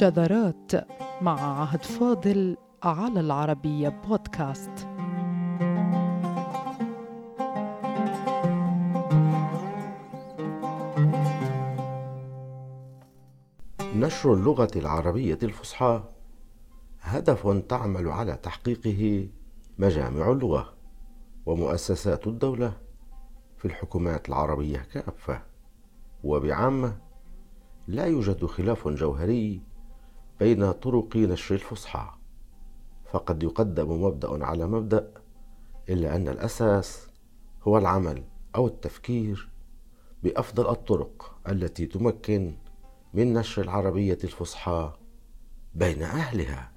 شذرات مع عهد فاضل على العربية بودكاست. نشر اللغة العربية الفصحى هدف تعمل على تحقيقه مجامع اللغة ومؤسسات الدولة في الحكومات العربية كافة. وبعامة لا يوجد خلاف جوهري بين طرق نشر الفصحى. فقد يقدم مبدأ على مبدأ إلا أن الأساس هو العمل أو التفكير بأفضل الطرق التي تمكن من نشر العربية الفصحى بين أهلها.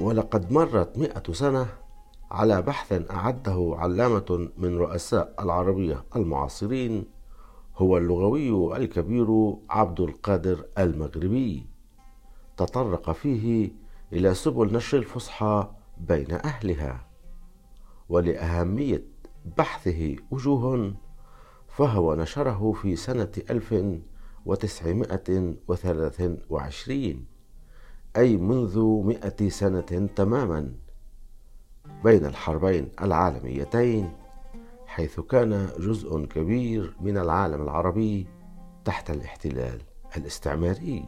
ولقد مرت مئة سنة على بحث أعده علامة من رؤساء العربية المعاصرين هو اللغوي الكبير عبد القادر المغربي. تطرق فيه إلى سبل نشر الفصحى بين أهلها ولأهمية بحثه وجوه فهو نشره في سنة 1923 أي منذ مئة سنة تماما بين الحربين العالميتين. حيث كان جزء كبير من العالم العربي تحت الاحتلال الاستعماري.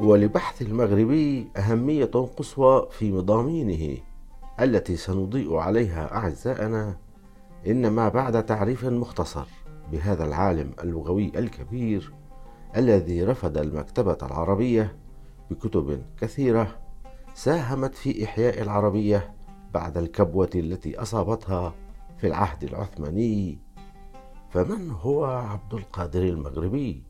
ولبحث المغربي أهمية قصوى في مضامينه التي سنضيء عليها أعزائنا إنما بعد تعريف مختصر بهذا العالم اللغوي الكبير الذي رفض المكتبة العربية بكتب كثيرة ساهمت في إحياء العربية بعد الكبوة التي أصابتها في العهد العثماني فمن هو عبد القادر المغربي؟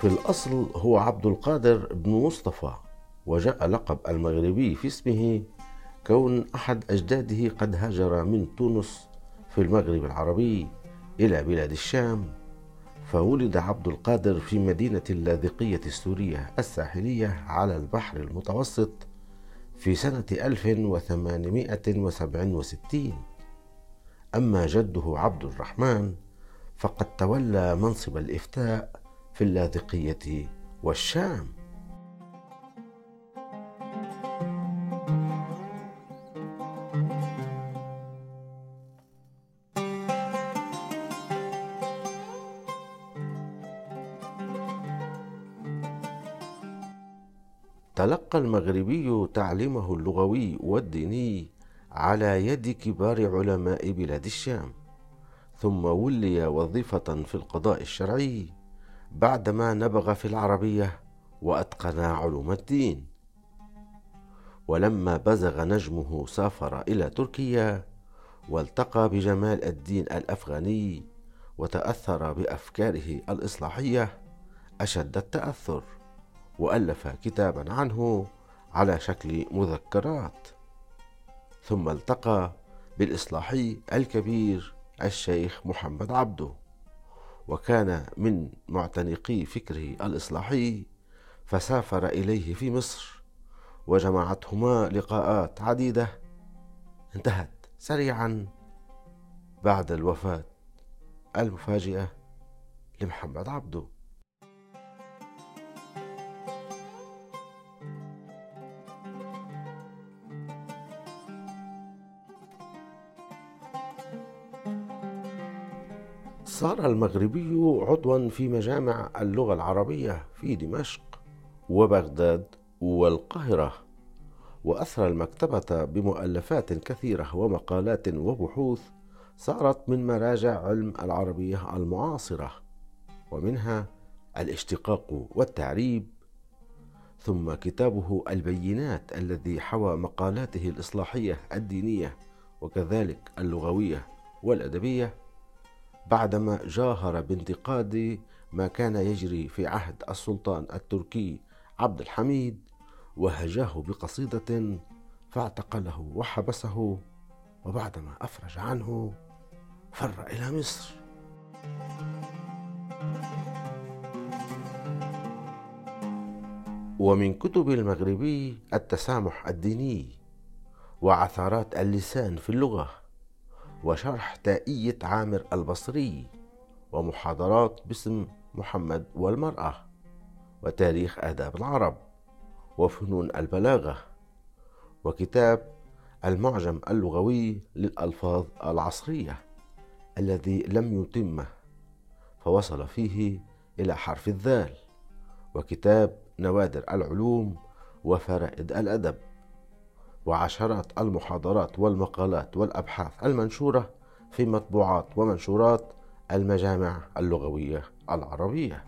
في الأصل هو عبد القادر بن مصطفى وجاء لقب المغربي في اسمه كون أحد أجداده قد هاجر من تونس في المغرب العربي إلى بلاد الشام فولد عبد القادر في مدينة اللاذقية السورية الساحلية على البحر المتوسط في سنة 1867 أما جده عبد الرحمن فقد تولى منصب الإفتاء في اللاذقية والشام. تلقى المغربي تعليمه اللغوي والديني على يد كبار علماء بلاد الشام ثم ولي وظيفة في القضاء الشرعي بعدما نبغ في العربية وأتقن علوم الدين. ولما بزغ نجمه سافر إلى تركيا والتقى بجمال الدين الأفغاني وتأثر بأفكاره الإصلاحية أشد التأثر. وألف كتابا عنه على شكل مذكرات ثم التقى بالإصلاحي الكبير الشيخ محمد عبده وكان من معتنقي فكره الإصلاحي فسافر إليه في مصر وجمعتهما لقاءات عديدة. انتهت سريعا بعد الوفاة المفاجئة لمحمد عبده. صار المغربي عضوا في مجامع اللغة العربية في دمشق وبغداد والقاهرة وأثرى المكتبة بمؤلفات كثيرة ومقالات وبحوث صارت من مراجع علم العربية المعاصرة ومنها الاشتقاق والتعريب ثم كتابه البينات الذي حوى مقالاته الإصلاحية الدينية وكذلك اللغوية والأدبية. بعدما جاهر بانتقاد ما كان يجري في عهد السلطان التركي عبد الحميد وهجاه بقصيدة فاعتقله وحبسه وبعدما أفرج عنه فر إلى مصر. ومن كتب المغربي التسامح الديني وعثرات اللسان في اللغة. وشرح تائية عامر البصري ومحاضرات باسم محمد والمرأة وتاريخ آداب العرب وفنون البلاغة وكتاب المعجم اللغوي للألفاظ العصرية الذي لم يتمه فوصل فيه إلى حرف الذال وكتاب نوادر العلوم وفرائد الأدب. وعشرات المحاضرات والمقالات والأبحاث المنشورة في مطبوعات ومنشورات المجامع اللغوية العربية.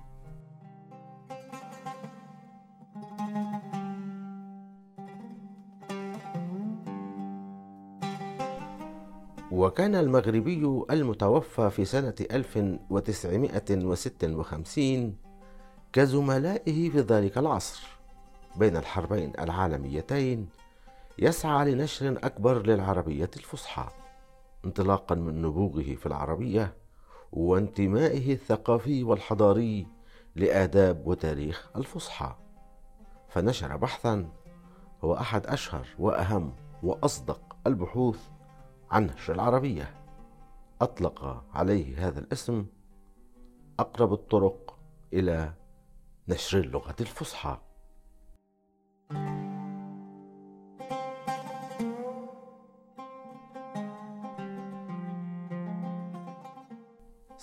وكان المغربي المتوفى في سنة 1956 كزملائه في ذلك العصر بين الحربين العالميتين يسعى لنشر أكبر للعربية الفصحى انطلاقا من نبوغه في العربية وانتمائه الثقافي والحضاري لآداب وتاريخ الفصحى. فنشر بحثا هو أحد أشهر وأهم وأصدق البحوث عن نشر العربية. أطلق عليه هذا الاسم أقرب الطرق إلى نشر اللغة الفصحى.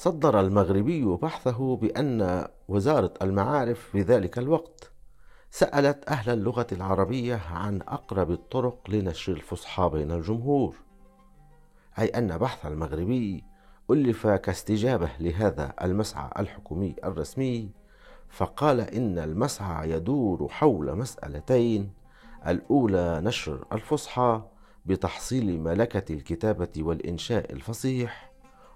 صدر المغربي بحثه بأن وزارة المعارف في ذلك الوقت سألت أهل اللغة العربية عن أقرب الطرق لنشر الفصحى بين الجمهور أي أن بحث المغربي ألف كاستجابة لهذا المسعى الحكومي الرسمي فقال إن المسعى يدور حول مسألتين الأولى نشر الفصحى بتحصيل ملكة الكتابة والإنشاء الفصيح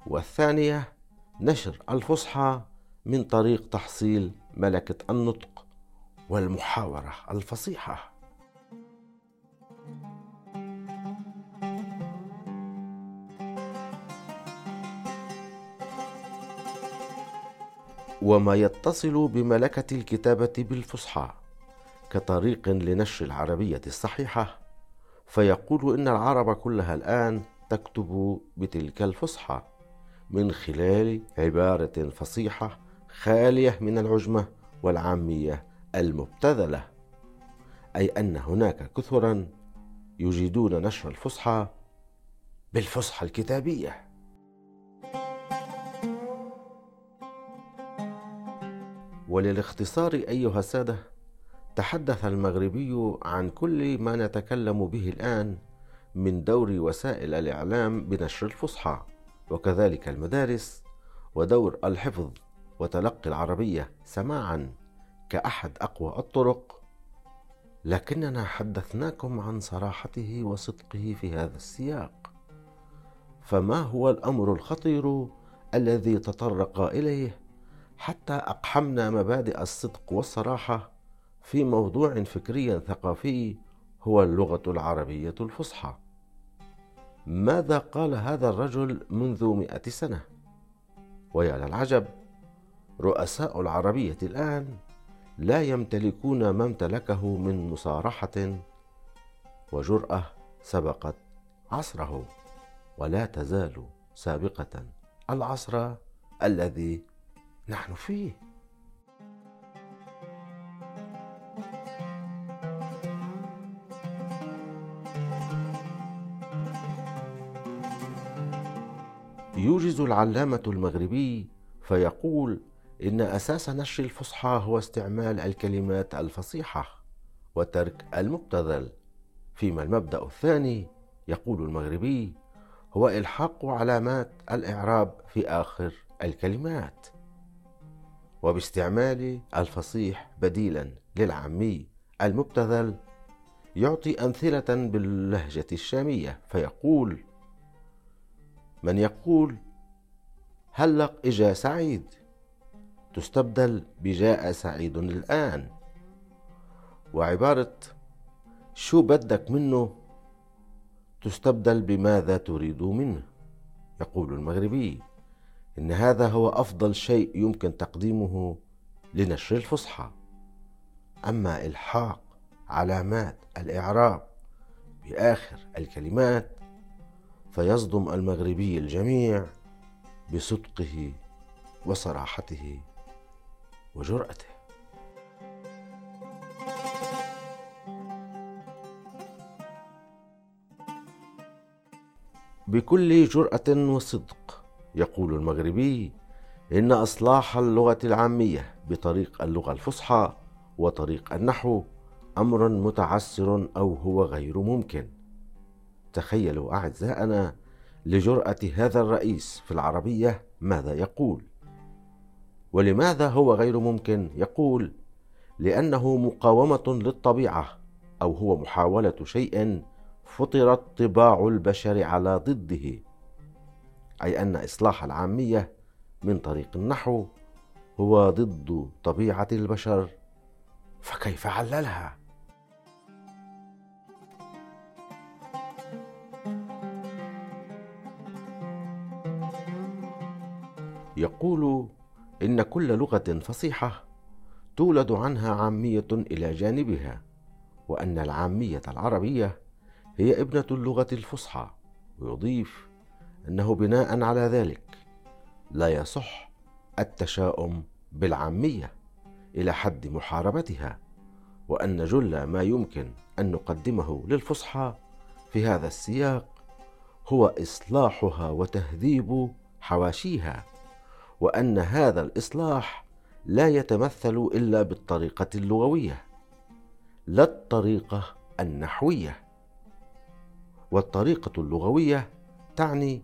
والثانية نشر الفصحى من طريق تحصيل ملكة النطق والمحاورة الفصيحة. وما يتصل بملكة الكتابة بالفصحى كطريق لنشر العربية الصحيحة فيقول إن العرب كلها الآن تكتب بتلك الفصحى. من خلال عبارة فصيحة خالية من العجمة والعامية المبتذلة. أي أن هناك كثرا يجيدون نشر الفصحى بالفصحى الكتابية. وللاختصار أيها السادة تحدث المغربي عن كل ما نتكلم به الآن من دور وسائل الإعلام بنشر الفصحى. وكذلك المدارس ودور الحفظ وتلقي العربية سماعا كأحد أقوى الطرق. لكننا حدثناكم عن صراحته وصدقه في هذا السياق. فما هو الأمر الخطير الذي تطرق إليه حتى أقحمنا مبادئ الصدق والصراحة في موضوع فكري ثقافي هو اللغة العربية الفصحى؟ ماذا قال هذا الرجل منذ مئة سنة؟ ويا للعجب رؤساء العربية الآن لا يمتلكون ما امتلكه من مصارحة وجرأة سبقت عصره ولا تزال سابقة العصر الذي نحن فيه. يوجز العلامة المغربي فيقول إن أساس نشر الفصحى هو استعمال الكلمات الفصيحة وترك المبتذل. فيما المبدأ الثاني يقول المغربي هو إلحاق علامات الإعراب في آخر الكلمات وباستعمال الفصيح بديلا للعامي المبتذل يعطي أمثلة باللهجة الشامية فيقول من يقول هلق إجا سعيد تستبدل بجاء سعيد الآن. وعبارة شو بدك منه؟ تستبدل بماذا تريد منه. يقول المغربي إن هذا هو أفضل شيء يمكن تقديمه لنشر الفصحى. أما إلحاق علامات الإعراب بآخر الكلمات فيصدم المغربي الجميع بصدقه وصراحته وجرأته. بكل جرأة وصدق يقول المغربي إن إصلاح اللغة العامية بطريق اللغة الفصحى وطريق النحو أمر متعسر أو هو غير ممكن. تخيلوا أعزائنا لجرأة هذا الرئيس في العربية ماذا يقول ولماذا هو غير ممكن يقول لأنه مقاومة للطبيعة أو هو محاولة شيء فطرت طباع البشر على ضده أي أن إصلاح العامية من طريق النحو هو ضد طبيعة البشر فكيف عللها؟ يقول إن كل لغة فصيحة تولد عنها عامية إلى جانبها وأن العامية العربية هي ابنة اللغة الفصحى ويضيف أنه بناء على ذلك لا يصح التشاؤم بالعامية إلى حد محاربتها وأن جل ما يمكن أن نقدمه للفصحى في هذا السياق هو إصلاحها وتهذيب حواشيها. وأن هذا الإصلاح لا يتمثل إلا بالطريقة اللغوية لا الطريقة النحوية. والطريقة اللغوية تعني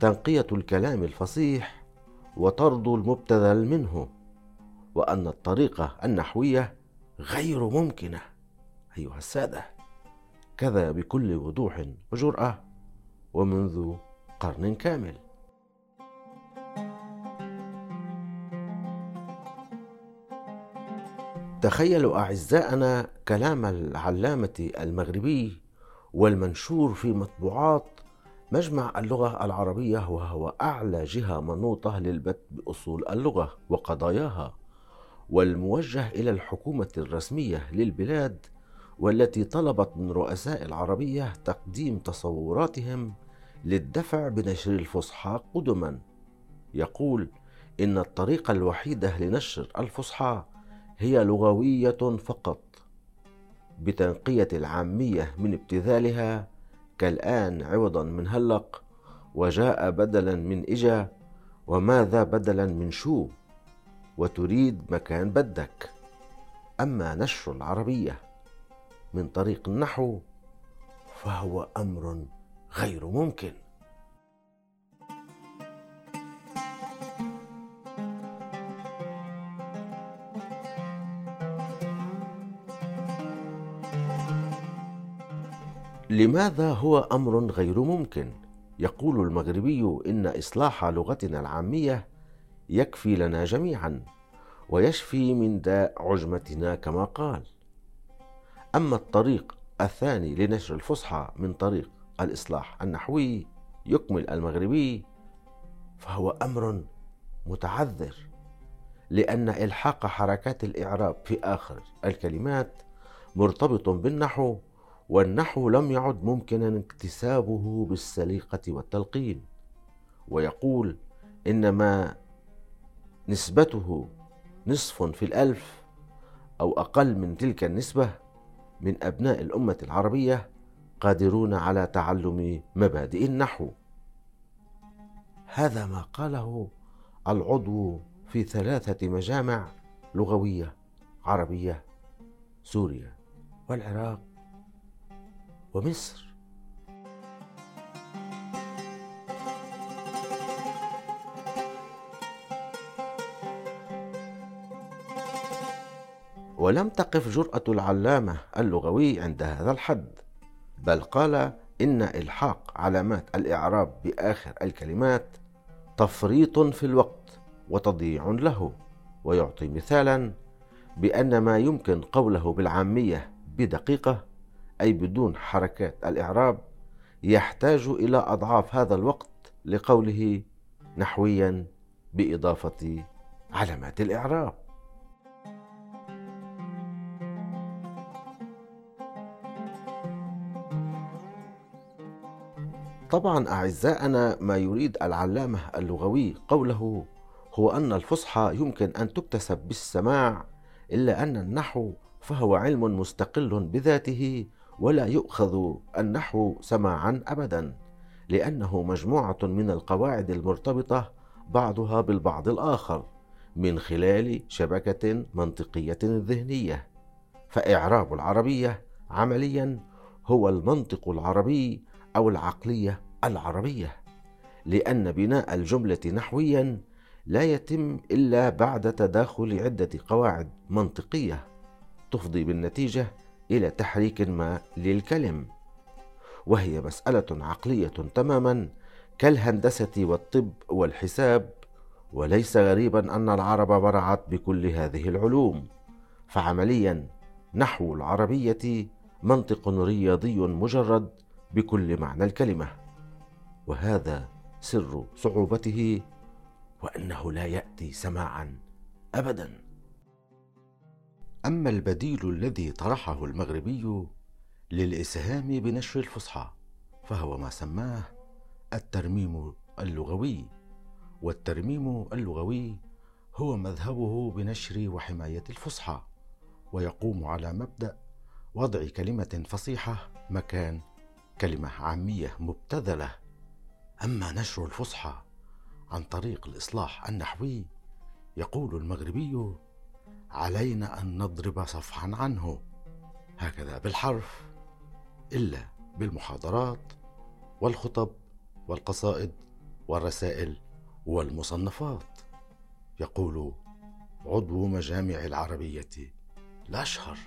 تنقية الكلام الفصيح وطرد المبتذل منه وأن الطريقة النحوية غير ممكنة. أيها السادة كذا بكل وضوح وجرأة ومنذ قرن كامل. تخيلوا أعزائنا كلام العلامة المغربي والمنشور في مطبوعات مجمع اللغة العربية وهو أعلى جهة منوطة للبت بأصول اللغة وقضاياها والموجه إلى الحكومة الرسمية للبلاد والتي طلبت من رؤساء العربية تقديم تصوراتهم للدفع بنشر الفصحى قدما. يقول إن الطريقة الوحيدة لنشر الفصحى هي لغوية فقط بتنقية العامية من ابتذالها كالآن عوضا من هلق وجاء بدلا من إجا وماذا بدلا من شو؟ وتريد مكان بدك. أما نشر العربية من طريق النحو فهو أمر غير ممكن. لماذا هو أمر غير ممكن؟ يقول المغربي إن إصلاح لغتنا العامية يكفي لنا جميعا ويشفي من داء عجمتنا كما قال. أما الطريق الثاني لنشر الفصحى من طريق الإصلاح النحوي يكمل المغربي فهو أمر متعذر لأن إلحاق حركات الإعراب في آخر الكلمات مرتبط بالنحو والنحو لم يعد ممكنا اكتسابه بالسليقة والتلقين. ويقول إنما نسبته نصف في الألف أو أقل من تلك النسبة من أبناء الأمة العربية قادرون على تعلم مبادئ النحو. هذا ما قاله العضو في ثلاثة مجامع لغوية عربية سوريا والعراق ومصر. ولم تقف جرأة العلامة اللغوي عند هذا الحد بل قال إن إلحاق علامات الإعراب بآخر الكلمات تفريط في الوقت وتضييع له ويعطي مثالا بأن ما يمكن قوله بالعامية بدقيقة أي بدون حركات الإعراب يحتاج إلى أضعاف هذا الوقت لقوله نحويا بإضافة علامات الإعراب. طبعا أعزائنا ما يريد العلامة اللغوي قوله هو أن الفصحى يمكن أن تكتسب بالسماع إلا أن النحو فهو علم مستقل بذاته ولا يؤخذ النحو سماعا أبدا لأنه مجموعة من القواعد المرتبطة بعضها بالبعض الآخر من خلال شبكة منطقية ذهنية. فإعراب العربية عمليا هو المنطق العربي أو العقلية العربية لأن بناء الجملة نحويا لا يتم إلا بعد تداخل عدة قواعد منطقية تفضي بالنتيجة إلى تحريك ما للكلم. وهي مسألة عقلية تماما كالهندسة والطب والحساب وليس غريبا أن العرب برعت بكل هذه العلوم. فعمليا نحو العربية منطق رياضي مجرد بكل معنى الكلمة. وهذا سر صعوبته وأنه لا يأتي سماعا أبدا. أما البديل الذي طرحه المغربي للإسهام بنشر الفصحى فهو ما سماه الترميم اللغوي. والترميم اللغوي هو مذهبه بنشر وحماية الفصحى ويقوم على مبدأ وضع كلمة فصيحة مكان كلمة عامية مبتذلة. أما نشر الفصحى عن طريق الإصلاح النحوي يقول المغربي علينا أن نضرب صفحا عنه. هكذا بالحرف إلا بالمحاضرات والخطب والقصائد والرسائل والمصنفات. يقول عضو مجامع العربية الأشهر.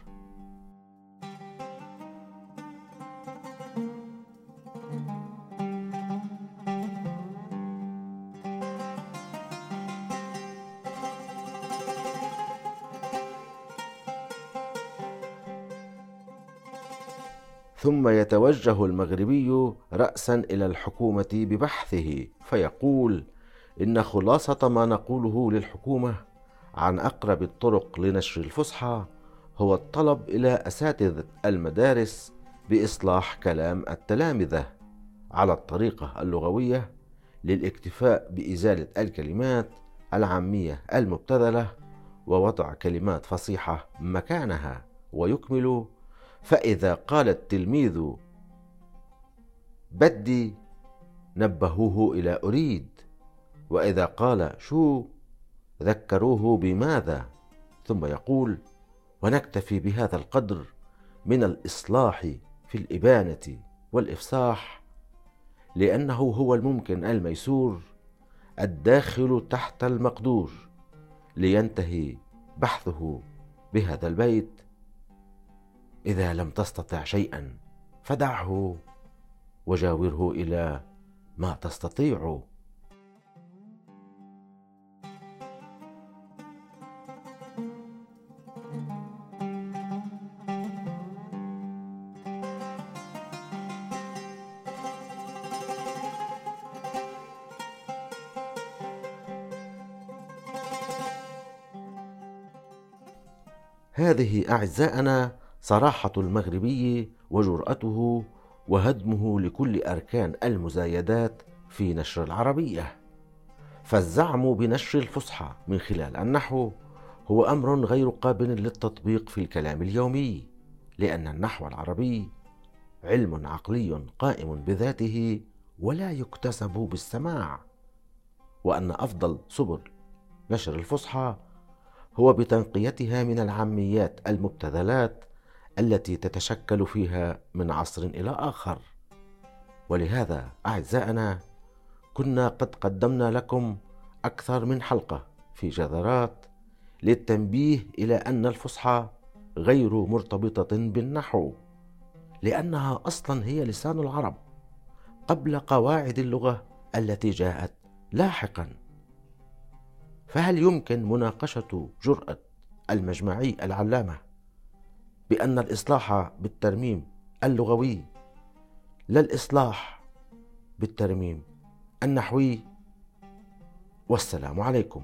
ثم يتوجه المغربي رأسا إلى الحكومة ببحثه فيقول إن خلاصة ما نقوله للحكومة عن أقرب الطرق لنشر الفصحى هو الطلب إلى أساتذة المدارس بإصلاح كلام التلامذة على الطريقة اللغوية للاكتفاء بإزالة الكلمات العامية المبتذلة ووضع كلمات فصيحة مكانها ويكمل فإذا قال التلميذ بدي نبهوه إلى أريد. وإذا قال شو؟ ذكروه بماذا؟ ثم يقول ونكتفي بهذا القدر من الإصلاح في الإبانة والإفصاح لأنه هو الممكن الميسور الداخل تحت المقدور لينتهي بحثه بهذا البيت. إذا لم تستطع شيئا فدعه وجاوره إلى ما تستطيع. هذه أعزائنا صراحة المغربي وجرأته وهدمه لكل أركان المزايدات في نشر العربية. فالزعم بنشر الفصحى من خلال النحو هو أمر غير قابل للتطبيق في الكلام اليومي لأن النحو العربي علم عقلي قائم بذاته ولا يكتسب بالسماع وأن أفضل سبل نشر الفصحى هو بتنقيتها من العاميات المبتذلات التي تتشكل فيها من عصر إلى آخر. ولهذا أعزائنا كنا قد قدمنا لكم أكثر من حلقة في جذرات للتنبيه إلى أن الفصحى غير مرتبطة بالنحو لأنها أصلا هي لسان العرب قبل قواعد اللغة التي جاءت لاحقا. فهل يمكن مناقشة جرأة المجمعي العلامة بأن الإصلاح بالترميم اللغوي لا الإصلاح بالترميم النحوي. والسلام عليكم.